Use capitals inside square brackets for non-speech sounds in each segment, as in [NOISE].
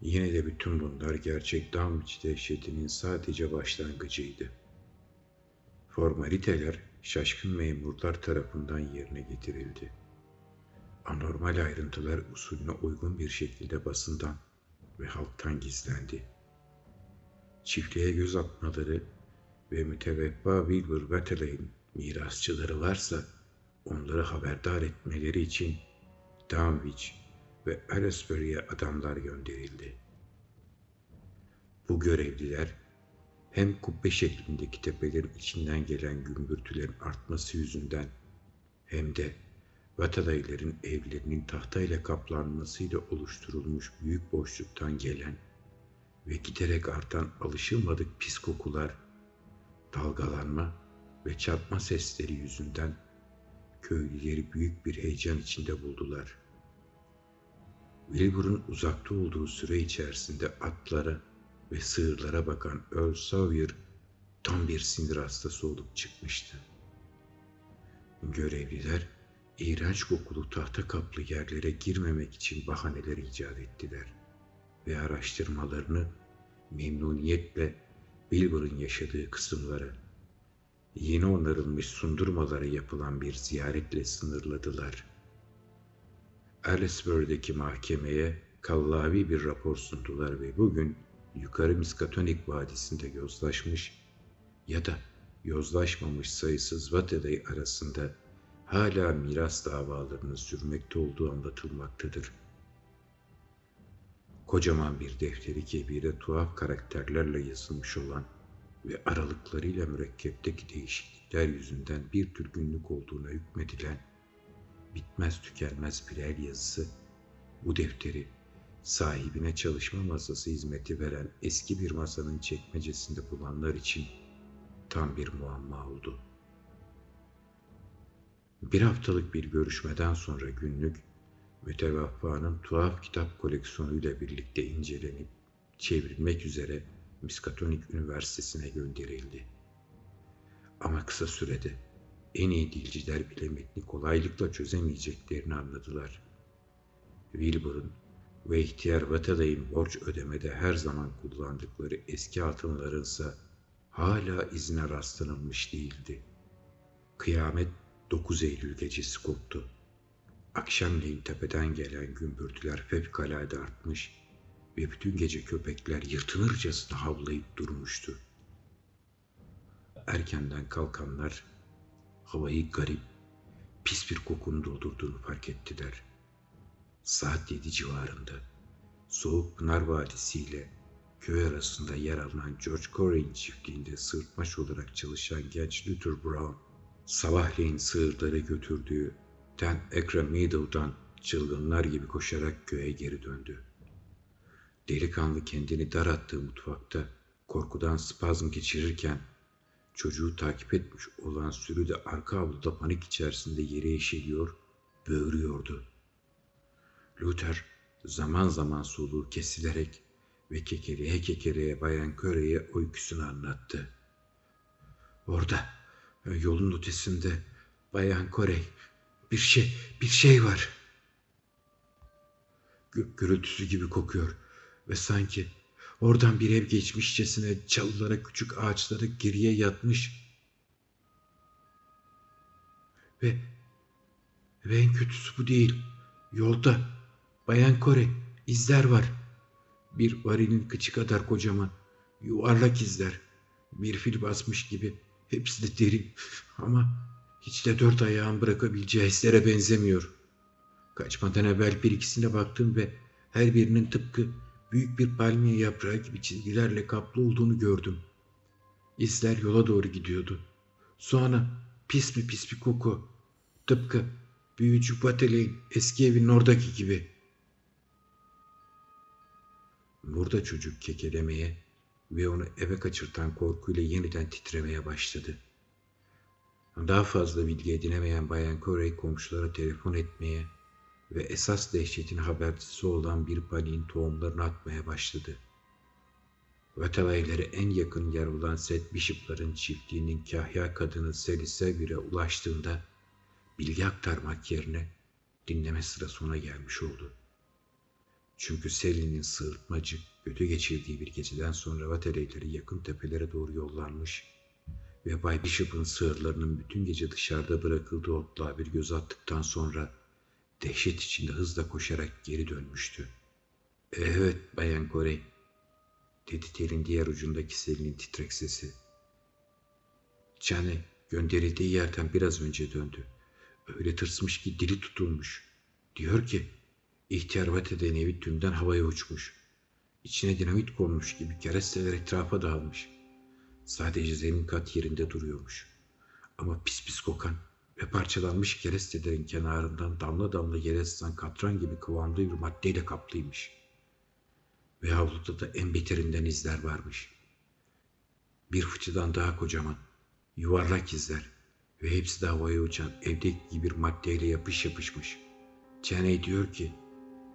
Yine de bütün bunlar gerçek Dunwich dehşetinin sadece başlangıcıydı. Formaliteler şaşkın memurlar tarafından yerine getirildi. Anormal ayrıntılar usulüne uygun bir şekilde basından ve halktan gizlendi. Çiftliğe göz atmaları ve müteveffa Wilbur Watterley'in mirasçıları varsa onları haberdar etmeleri için Dunwich ve Aylesbury'e adamlar gönderildi. Bu görevliler hem kubbe şeklindeki tepelerin içinden gelen gümbürtülerin artması yüzünden hem de Vatadayların evlerinin tahtayla kaplanmasıyla oluşturulmuş büyük boşluktan gelen ve giderek artan alışılmadık pis kokular, dalgalanma ve çarpma sesleri yüzünden köylüleri büyük bir heyecan içinde buldular. Wilbur'un uzakta olduğu süre içerisinde atlara ve sığırlara bakan Earl Sawyer tam bir sinir hastası olup çıkmıştı. Görevliler iğrenç kokulu tahta kaplı yerlere girmemek için bahaneler icat ettiler ve araştırmalarını memnuniyetle Wilbur'un yaşadığı kısımlara, yeni onarılmış sundurmalara yapılan bir ziyaretle sınırladılar. Aylesbury'deki mahkemeye kallavi bir rapor sundular ve bugün yukarı Miskatonik Vadisi'nde yozlaşmış ya da yozlaşmamış sayısız Vatedey arasında hala miras davalarının sürmekte olduğu anlatılmaktadır. Kocaman bir defteri kebire tuhaf karakterlerle yazılmış olan ve aralıklarıyla mürekkepteki değişiklikler yüzünden bir tür günlük olduğuna hükmedilen bitmez tükenmez bir el yazısı bu defteri sahibine çalışma masası hizmeti veren eski bir masanın çekmecesinde bulanlar için tam bir muamma oldu. Bir haftalık bir görüşmeden sonra günlük mütevaffanın tuhaf kitap koleksiyonuyla birlikte incelenip çevrilmek üzere Miskatonik Üniversitesi'ne gönderildi. Ama kısa sürede en iyi dilciler bile metni kolaylıkla çözemeyeceklerini anladılar. Wilbur'un ve ihtiyar Vatalay'ın borç ödemede her zaman kullandıkları eski altınlarınsa hala izine rastlanılmış değildi. Kıyamet 9 Eylül gecesi koptu. Akşamleyin tepeden gelen gümbürtüler fevkalade artmış ve bütün gece köpekler yırtınırcasına havlayıp durmuştu. Erkenden kalkanlar havayı garip, pis bir kokunun doldurduğunu fark ettiler. Saat yedi civarında Soğuk Pınar Vadisi ile köy arasında yer alan George Corey'in çiftliğinde sırtmaş olarak çalışan genç Luther Brown, sabahleyin sığırları götürdüğü Dan Ekra Meadow'dan çılgınlar gibi koşarak köye geri döndü. Delikanlı kendini dar attığı mutfakta korkudan spazm geçirirken çocuğu takip etmiş olan sürü de arka avluda panik içerisinde yere eşeliyor, böğürüyordu. Luther zaman zaman soluğu kesilerek ve kekeleye kekeleye Bayan Köre'ye öyküsünü anlattı. Orada yolun ötesinde Bayan Korey bir şey bir şey var. Gök gürültüsü gibi kokuyor ve sanki oradan bir ev geçmişçesine çalılara küçük ağaçlara geriye yatmış. Ve, ve en kötüsü bu değil. Yolda Bayan Kore izler var. Bir varilin kıçı kadar kocaman. Yuvarlak izler. Bir fil basmış gibi. Hepsi de derin. [LAUGHS] Ama hiç de dört ayağın bırakabileceği hislere benzemiyor. Kaçmadan evvel bir ikisine baktım ve her birinin tıpkı büyük bir palmiye yaprağı gibi çizgilerle kaplı olduğunu gördüm. İzler yola doğru gidiyordu. Sonra pis bir pis bir koku. Tıpkı büyücü Batele'in eski evinin oradaki gibi. Burada çocuk kekelemeye ve onu eve kaçırtan korkuyla yeniden titremeye başladı. Daha fazla bilgi edinemeyen Bayan Corey komşulara telefon etmeye ve esas dehşetin habercisi olan bir paniğin tohumlarını atmaya başladı. Vatalayları en yakın yer olan Seth Bishop'ların çiftliğinin kahya kadını Sally Sevir'e ulaştığında bilgi aktarmak yerine dinleme sırası ona gelmiş oldu. Çünkü Selin'in sığırtmacı, kötü geçirdiği bir geceden sonra vatereyleri yakın tepelere doğru yollanmış ve Bay Bishop'ın sığırlarının bütün gece dışarıda bırakıldığı otluğa bir göz attıktan sonra dehşet içinde hızla koşarak geri dönmüştü. Evet Bayan Corey, dedi telin diğer ucundaki Selin'in titrek sesi. Cane gönderildiği yerden biraz önce döndü. Öyle tırsmış ki dili tutulmuş. Diyor ki, ihtiyar Vate'den evi tümden havaya uçmuş. İçine dinamit konmuş gibi keresteler etrafa dağılmış. Sadece zemin kat yerinde duruyormuş. Ama pis pis kokan ve parçalanmış kerestelerin kenarından damla damla yere sızan katran gibi kıvamlı bir maddeyle kaplıymış. Ve havluda da en beterinden izler varmış. Bir fıçıdan daha kocaman, yuvarlak izler ve hepsi de havaya uçan evdeki gibi bir maddeyle yapış yapışmış. Cheney diyor ki,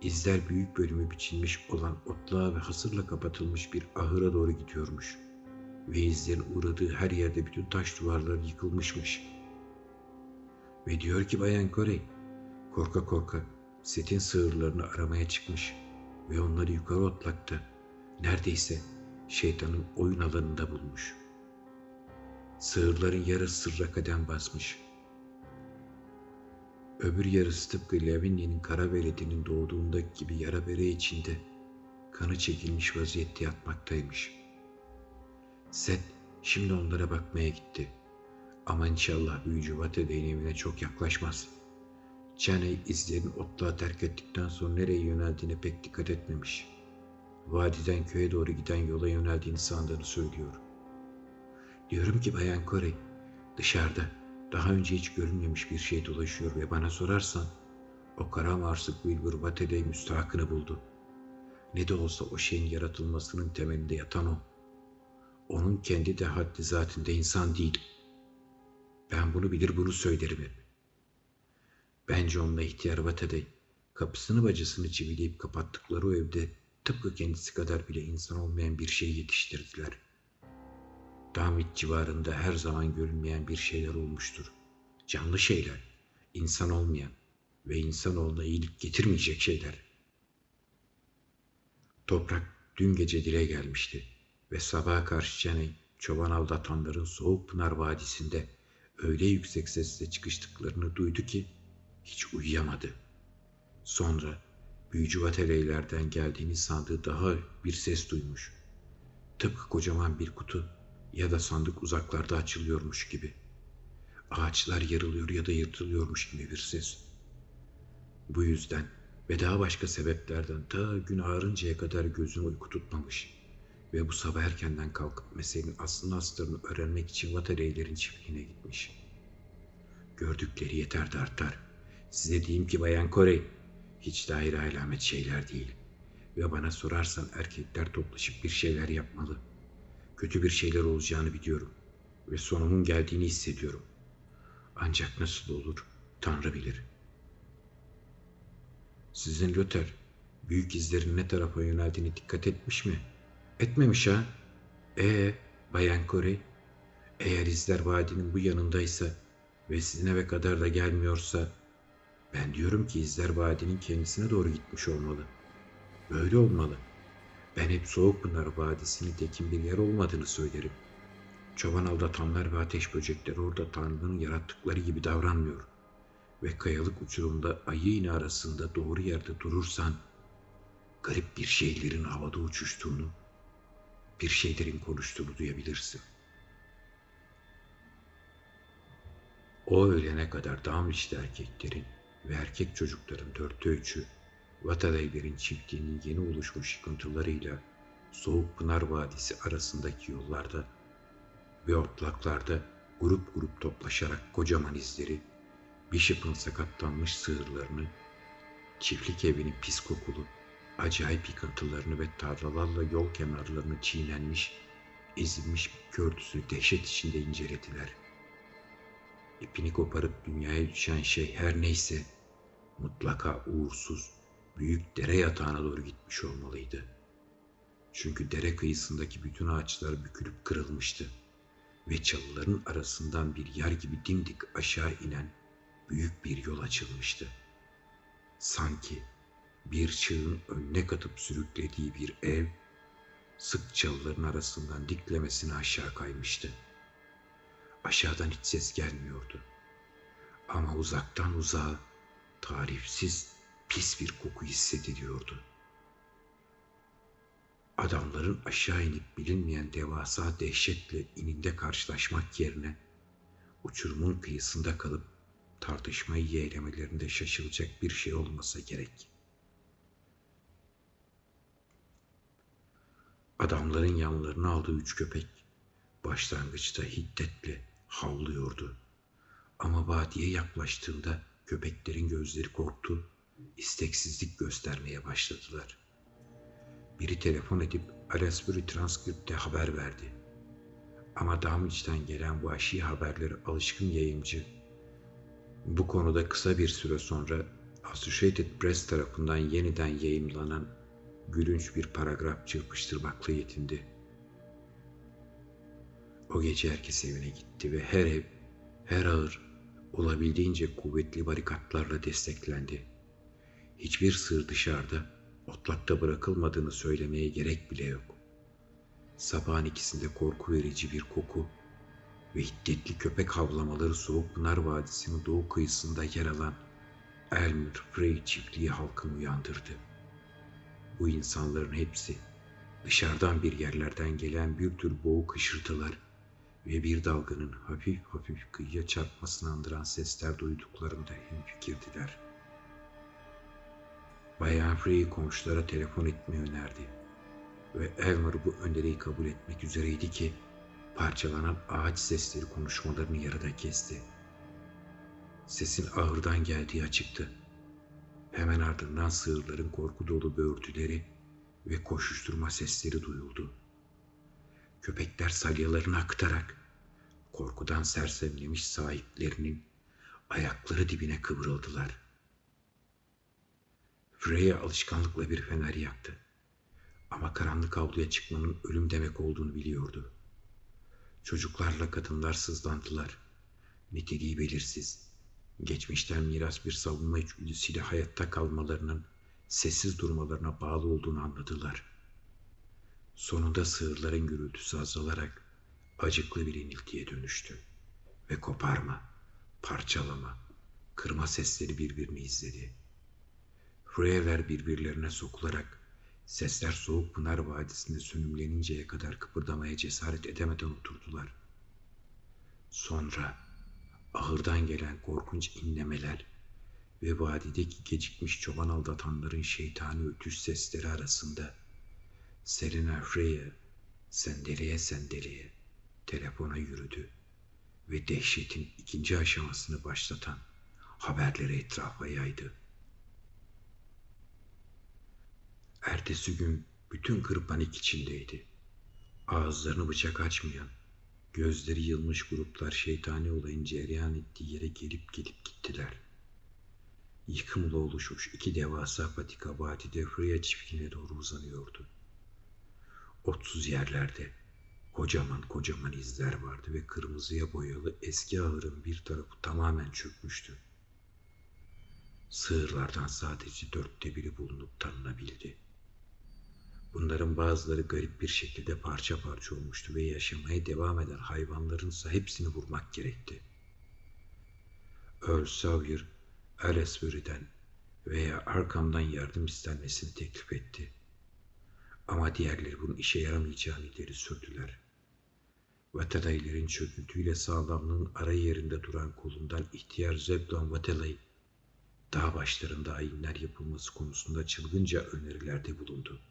izler büyük bölümü biçilmiş olan otluğa ve hasırla kapatılmış bir ahıra doğru gidiyormuş. Ve izlerin uğradığı her yerde bütün taş duvarlar yıkılmışmış. Ve diyor ki Bayan Corey, korka korka setin sığırlarını aramaya çıkmış ve onları yukarı otlakta, neredeyse şeytanın oyun alanında bulmuş.'' Sığırların yarısı sırra kadem basmış. Öbür yarısı tıpkı Lavinia'nın kara veledinin doğduğundaki gibi yara bere içinde kanı çekilmiş vaziyette yatmaktaymış. Seth şimdi onlara bakmaya gitti. Ama inşallah büyücü Vatede'nin evine çok yaklaşmaz. Chaney izlerini otluğa terk ettikten sonra nereye yöneldiğine pek dikkat etmemiş. Vadiden köye doğru giden yola yöneldiğini sandığını söylüyor. Diyorum ki Bayan Corey, dışarıda daha önce hiç görünmemiş bir şey dolaşıyor ve bana sorarsan o kara marsık Wilbur Vatedey müstahakını buldu. Ne de olsa o şeyin yaratılmasının temelinde yatan o. Onun kendi de haddi zatinde insan değil. Ben bunu bilir bunu söylerim hep. Bence onunla ihtiyar Vatedey kapısını bacasını çivileyip kapattıkları o evde tıpkı kendisi kadar bile insan olmayan bir şey yetiştirdiler.'' Damit civarında her zaman görünmeyen bir şeyler olmuştur. Canlı şeyler, insan olmayan ve insanoğluna iyilik getirmeyecek şeyler. Toprak dün gece dile gelmişti ve sabaha karşı Ceney, çoban aldatanların Soğuk Pınar Vadisi'nde öyle yüksek sesle çıkıştıklarını duydu ki hiç uyuyamadı. Sonra büyücü vateleylerden geldiğini sandığı daha bir ses duymuş. Tıpkı kocaman bir kutu ya da sandık uzaklarda açılıyormuş gibi. Ağaçlar yarılıyor ya da yırtılıyormuş gibi bir ses. Bu yüzden ve daha başka sebeplerden ta gün ağarıncaya kadar gözünü uyku tutmamış ve bu sabah erkenden kalkıp meselenin aslını astarını öğrenmek için Vatareylerin çiftliğine gitmiş. Gördükleri yeter de. Size diyeyim ki Bayan Korey, hiç dair alamet şeyler değil. Ve bana sorarsan erkekler toplaşıp bir şeyler yapmalı.'' Kötü bir şeyler olacağını biliyorum ve sonumun geldiğini hissediyorum. Ancak nasıl olur Tanrı bilir. Sizin Luther büyük izlerin ne tarafa yöneldiğini dikkat etmiş mi? Etmemiş ha? Ee, Bayan Corey, eğer izler vadinin bu yanındaysa ve sizin eve kadar da gelmiyorsa ben diyorum ki izler vadinin kendisine doğru gitmiş olmalı. Böyle olmalı.'' Ben hep Soğukpınar Vadisi'nin tekin bir yer olmadığını söylerim. Çoban aldatanlar ve ateş böcekleri orada Tanrı'nın yarattıkları gibi davranmıyor. Ve kayalık uçurumda ayı iğne arasında doğru yerde durursan garip bir şeylerin havada uçuştuğunu, bir şeylerin konuştuğunu duyabilirsin. O ölene kadar Damliş'te erkeklerin ve erkek çocukların dörtte üçü Vatadayber'in çiftliğinin yeni oluşmuş yıkıntılarıyla Soğuk Pınar Vadisi arasındaki yollarda ve otlaklarda grup grup toplaşarak kocaman izleri, Bishop'ın sakatlanmış sığırlarını, çiftlik evinin pis kokulu, acayip yıkıntılarını ve tarlalarla yol kenarlarını çiğnenmiş, ezilmiş kördüsünü dehşet içinde incelediler. İpini koparıp dünyaya düşen şey her neyse, mutlaka uğursuz, büyük dere yatağına doğru gitmiş olmalıydı. Çünkü dere kıyısındaki bütün ağaçlar bükülüp kırılmıştı ve çalıların arasından bir yer gibi dimdik aşağı inen büyük bir yol açılmıştı. Sanki bir çığın önüne katıp sürüklediği bir ev, sık çalıların arasından diklemesine aşağı kaymıştı. Aşağıdan hiç ses gelmiyordu. Ama uzaktan uzağa tarifsiz pis bir koku hissediliyordu. Adamların aşağı inip bilinmeyen devasa dehşetle ininde karşılaşmak yerine uçurumun kıyısında kalıp tartışmayı yeğlemelerinde şaşılacak bir şey olmasa gerek. Adamların yanlarına aldığı üç köpek başlangıçta hiddetle havlıyordu. Ama vadiye yaklaştığında köpeklerin gözleri korktu, isteksizlik göstermeye başladılar. Biri telefon edip Aylesbury Transcript'te haber verdi. Ama Damiç'ten gelen vahşi haberleri alışkın yayımcı bu konuda kısa bir süre sonra Associated Press tarafından yeniden yayımlanan gülünç bir paragraf çırpıştırmakla yetindi. O gece herkes evine gitti ve her ev, her ağır olabildiğince kuvvetli barikatlarla desteklendi. Hiçbir sır dışarıda, otlakta bırakılmadığını söylemeye gerek bile yok. Sabahın ikisinde korku verici bir koku ve hiddetli köpek havlamaları Soğuk Pınar Vadisi'nin doğu kıyısında yer alan Elmer Frey çiftliği halkını uyandırdı. Bu insanların hepsi dışarıdan bir yerlerden gelen bir tür boğuk hışırtılar ve bir dalganın hafif hafif kıyıya çarpmasını andıran sesler duyduklarında hemfikirdiler. Bayan Frey komşulara telefon etmeyi önerdi ve Elmer bu öneriyi kabul etmek üzereydi ki Parçalanan ağaç sesleri konuşmalarını yarıda kesti. Sesin ağırdan geldiği açıktı. Hemen ardından sığırların korku dolu böğürtüleri ve koşuşturma sesleri duyuldu. Köpekler salyalarını aktarak korkudan sersemlemiş sahiplerinin ayakları dibine kıvrıldılar. Freya alışkanlıkla bir fener yaktı. Ama karanlık avluya çıkmanın ölüm demek olduğunu biliyordu. Çocuklarla kadınlar sızlandılar. Niteliği belirsiz. Geçmişten miras bir savunma içgüdüsüyle hayatta kalmalarının sessiz durmalarına bağlı olduğunu anladılar. Sonunda sığırların gürültüsü azalarak acıklı bir iniltiye dönüştü. Ve koparma, parçalama, kırma sesleri birbirini izledi. Freyaler birbirlerine sokularak Sesler soğuk Pınar Vadisi'nde sönümleninceye kadar kıpırdamaya cesaret edemeden oturdular. Sonra ahırdan gelen korkunç inlemeler ve vadideki gecikmiş çoban aldatanların şeytani ötüş sesleri arasında Serena Freya sendeleye sendeleye telefona yürüdü ve dehşetin ikinci aşamasını başlatan haberleri etrafa yaydı. Ertesi gün bütün kır panik içindeydi. Ağızlarını bıçak açmayan, gözleri yılmış gruplar şeytani olayın cereyan ettiği yere gelip gelip gittiler. Yıkımla oluşmuş iki devasa patika vadide Freya çiftliğine doğru uzanıyordu. Otsuz yerlerde kocaman kocaman izler vardı ve kırmızıya boyalı eski ahırın bir tarafı tamamen çökmüştü. Sığırlardan sadece dörtte biri bulunup tanınabildi. Bunların bazıları garip bir şekilde parça parça olmuştu ve yaşamaya devam eden hayvanlarınsa hepsini vurmak gerekti. Earl Sawyer, Aylesbury'den veya arkamdan yardım istenmesini teklif etti. Ama diğerleri bunun işe yaramayacağını ileri sürdüler. Vatelayların çöküntüyle sağlamlığın ara yerinde duran kolundan ihtiyar Zebdon Vatelay, dağ başlarında ayinler yapılması konusunda çılgınca önerilerde bulundu.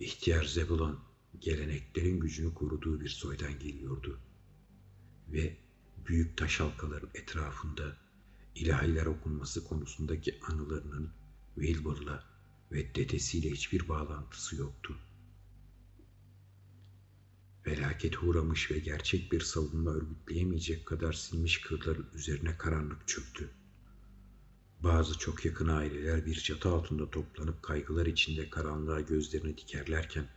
İhtiyar Zebulon geleneklerin gücünü koruduğu bir soydan geliyordu. Ve büyük taş halkaların etrafında ilahiler okunması konusundaki anılarının Wilbur'la ve dedesiyle hiçbir bağlantısı yoktu. Felaket uğramış ve gerçek bir savunma örgütleyemeyecek kadar silmiş kırların üzerine karanlık çöktü. Bazı çok yakın aileler bir çatı altında toplanıp kaygılar içinde karanlığa gözlerini dikerlerken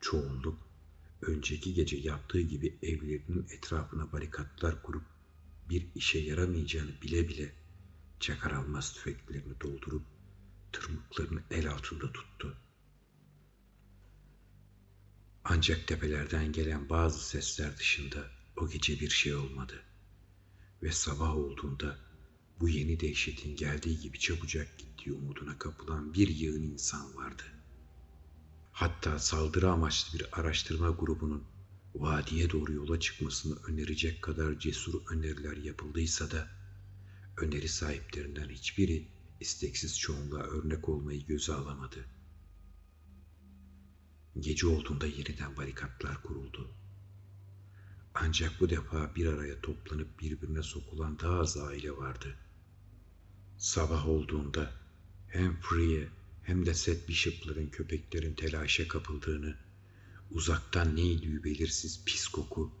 çoğunluk önceki gece yaptığı gibi evlerinin etrafına barikatlar kurup bir işe yaramayacağını bile bile çakar almaz tüfeklerini doldurup tırmıklarını el altında tuttu. Ancak tepelerden gelen bazı sesler dışında o gece bir şey olmadı. Ve sabah olduğunda bu yeni dehşetin geldiği gibi çabucak gittiği umuduna kapılan bir yığın insan vardı. Hatta saldırı amaçlı bir araştırma grubunun vadiye doğru yola çıkmasını önerecek kadar cesur öneriler yapıldıysa da öneri sahiplerinden hiçbiri isteksiz çoğunluğa örnek olmayı göze alamadı. Gece olduğunda yeniden barikatlar kuruldu. Ancak bu defa bir araya toplanıp birbirine sokulan daha az aile vardı. Sabah olduğunda hem Free'ye hem de Seth Bishop'ların köpeklerin telaşa kapıldığını, uzaktan neydi belirsiz pis koku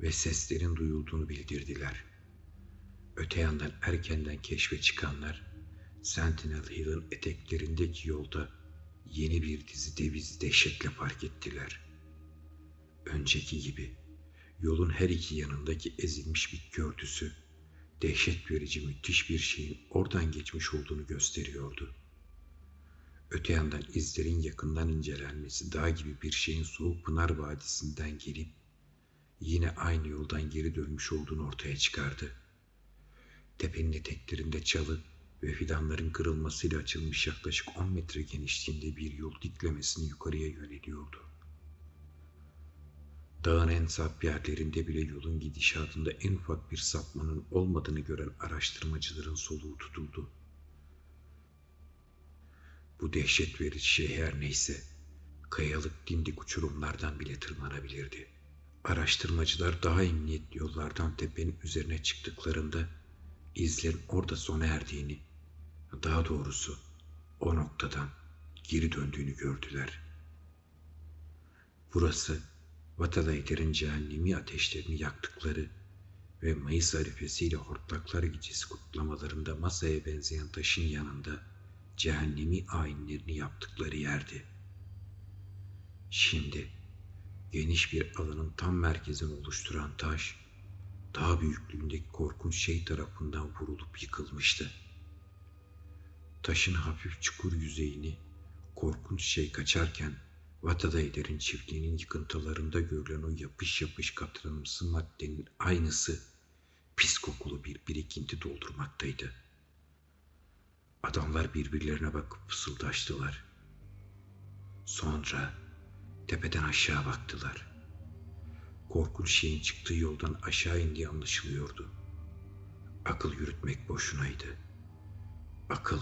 ve seslerin duyulduğunu bildirdiler. Öte yandan erkenden keşfe çıkanlar, Sentinel Hill'in eteklerindeki yolda yeni bir dizi deviz dehşetle fark ettiler. Önceki gibi yolun her iki yanındaki ezilmiş bitki örtüsü, dehşet verici müthiş bir şeyin oradan geçmiş olduğunu gösteriyordu. Öte yandan izlerin yakından incelenmesi dağ gibi bir şeyin soğuk pınar vadisinden gelip yine aynı yoldan geri dönmüş olduğunu ortaya çıkardı. Tepenin eteklerinde çalı ve fidanların kırılmasıyla açılmış yaklaşık 10 metre genişliğinde bir yol diklemesini yukarıya yöneliyordu. Dağın en sap yerlerinde bile yolun gidişatında en ufak bir sapmanın olmadığını gören araştırmacıların soluğu tutuldu. Bu dehşet verici şey her neyse, kayalık dimdik uçurumlardan bile tırmanabilirdi. Araştırmacılar daha emniyetli yollardan tepenin üzerine çıktıklarında izlerin orada sona erdiğini, daha doğrusu o noktadan geri döndüğünü gördüler. Burası Vatalayter'in cehennemi ateşlerini yaktıkları ve Mayıs arifesiyle hortlaklar gecesi kutlamalarında masaya benzeyen taşın yanında cehennemi ayinlerini yaptıkları yerdi. Şimdi geniş bir alanın tam merkezini oluşturan taş, daha büyüklüğündeki korkunç şey tarafından vurulup yıkılmıştı. Taşın hafif çukur yüzeyini korkunç şey kaçarken Vatadayder'in çiftliğinin yıkıntılarında görülen o yapış yapış katranımsı maddenin aynısı pis kokulu bir birikinti doldurmaktaydı. Adamlar birbirlerine bakıp fısıldaştılar. Sonra tepeden aşağı baktılar. Korkunç şeyin çıktığı yoldan aşağı indiği anlaşılıyordu. Akıl yürütmek boşunaydı. Akıl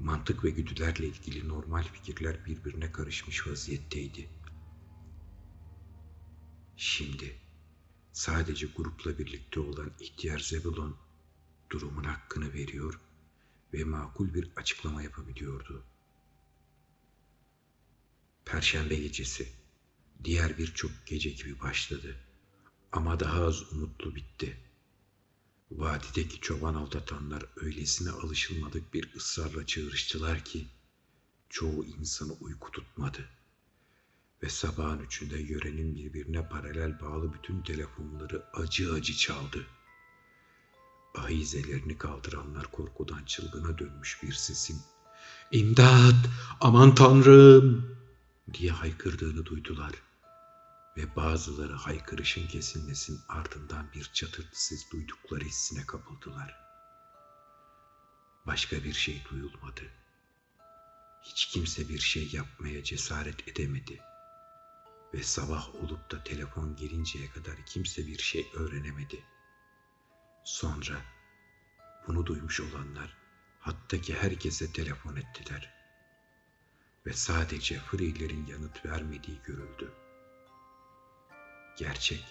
mantık ve güdülerle ilgili normal fikirler birbirine karışmış vaziyetteydi. Şimdi sadece grupla birlikte olan ihtiyar Zebulon durumun hakkını veriyor ve makul bir açıklama yapabiliyordu. Perşembe gecesi diğer birçok gece gibi başladı ama daha az umutlu bitti.'' Vadideki çoban aldatanlar öylesine alışılmadık bir ısrarla çığırıştılar ki çoğu insanı uyku tutmadı. Ve sabahın üçünde yörenin birbirine paralel bağlı bütün telefonları acı acı çaldı. Ahizelerini kaldıranlar korkudan çılgına dönmüş bir sesin ''İmdat! Aman Tanrım!'' diye haykırdığını duydular.'' Ve bazıları haykırışın kesilmesinin ardından bir çatırtısız duydukları hissine kapıldılar. Başka bir şey duyulmadı. Hiç kimse bir şey yapmaya cesaret edemedi. Ve sabah olup da telefon gelinceye kadar kimse bir şey öğrenemedi. Sonra bunu duymuş olanlar hattaki herkese telefon ettiler. Ve sadece Free'lerin yanıt vermediği görüldü. Gerçek,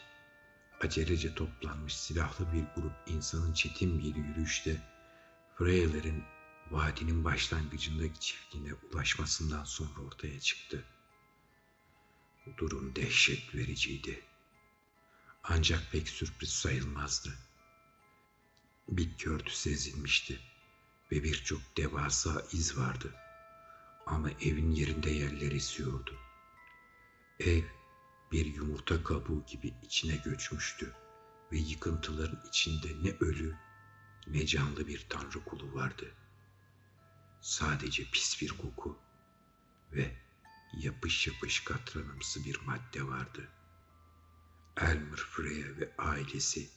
acelece toplanmış silahlı bir grup insanın çetin bir yürüyüşte Freyler'in vadinin başlangıcındaki çiftliğine ulaşmasından sonra ortaya çıktı. Durum dehşet vericiydi. Ancak pek sürpriz sayılmazdı. Bitki örtüsü ezilmişti ve birçok devasa iz vardı. Ama evin yerinde yerler esiyordu. Ev bir yumurta kabuğu gibi içine göçmüştü ve yıkıntıların içinde ne ölü ne canlı bir tanrı kulu vardı. sadece pis bir koku ve yapış yapış katranımsı bir madde vardı. Elmer Freya ve ailesi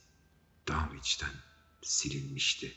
Dunwich'ten silinmişti.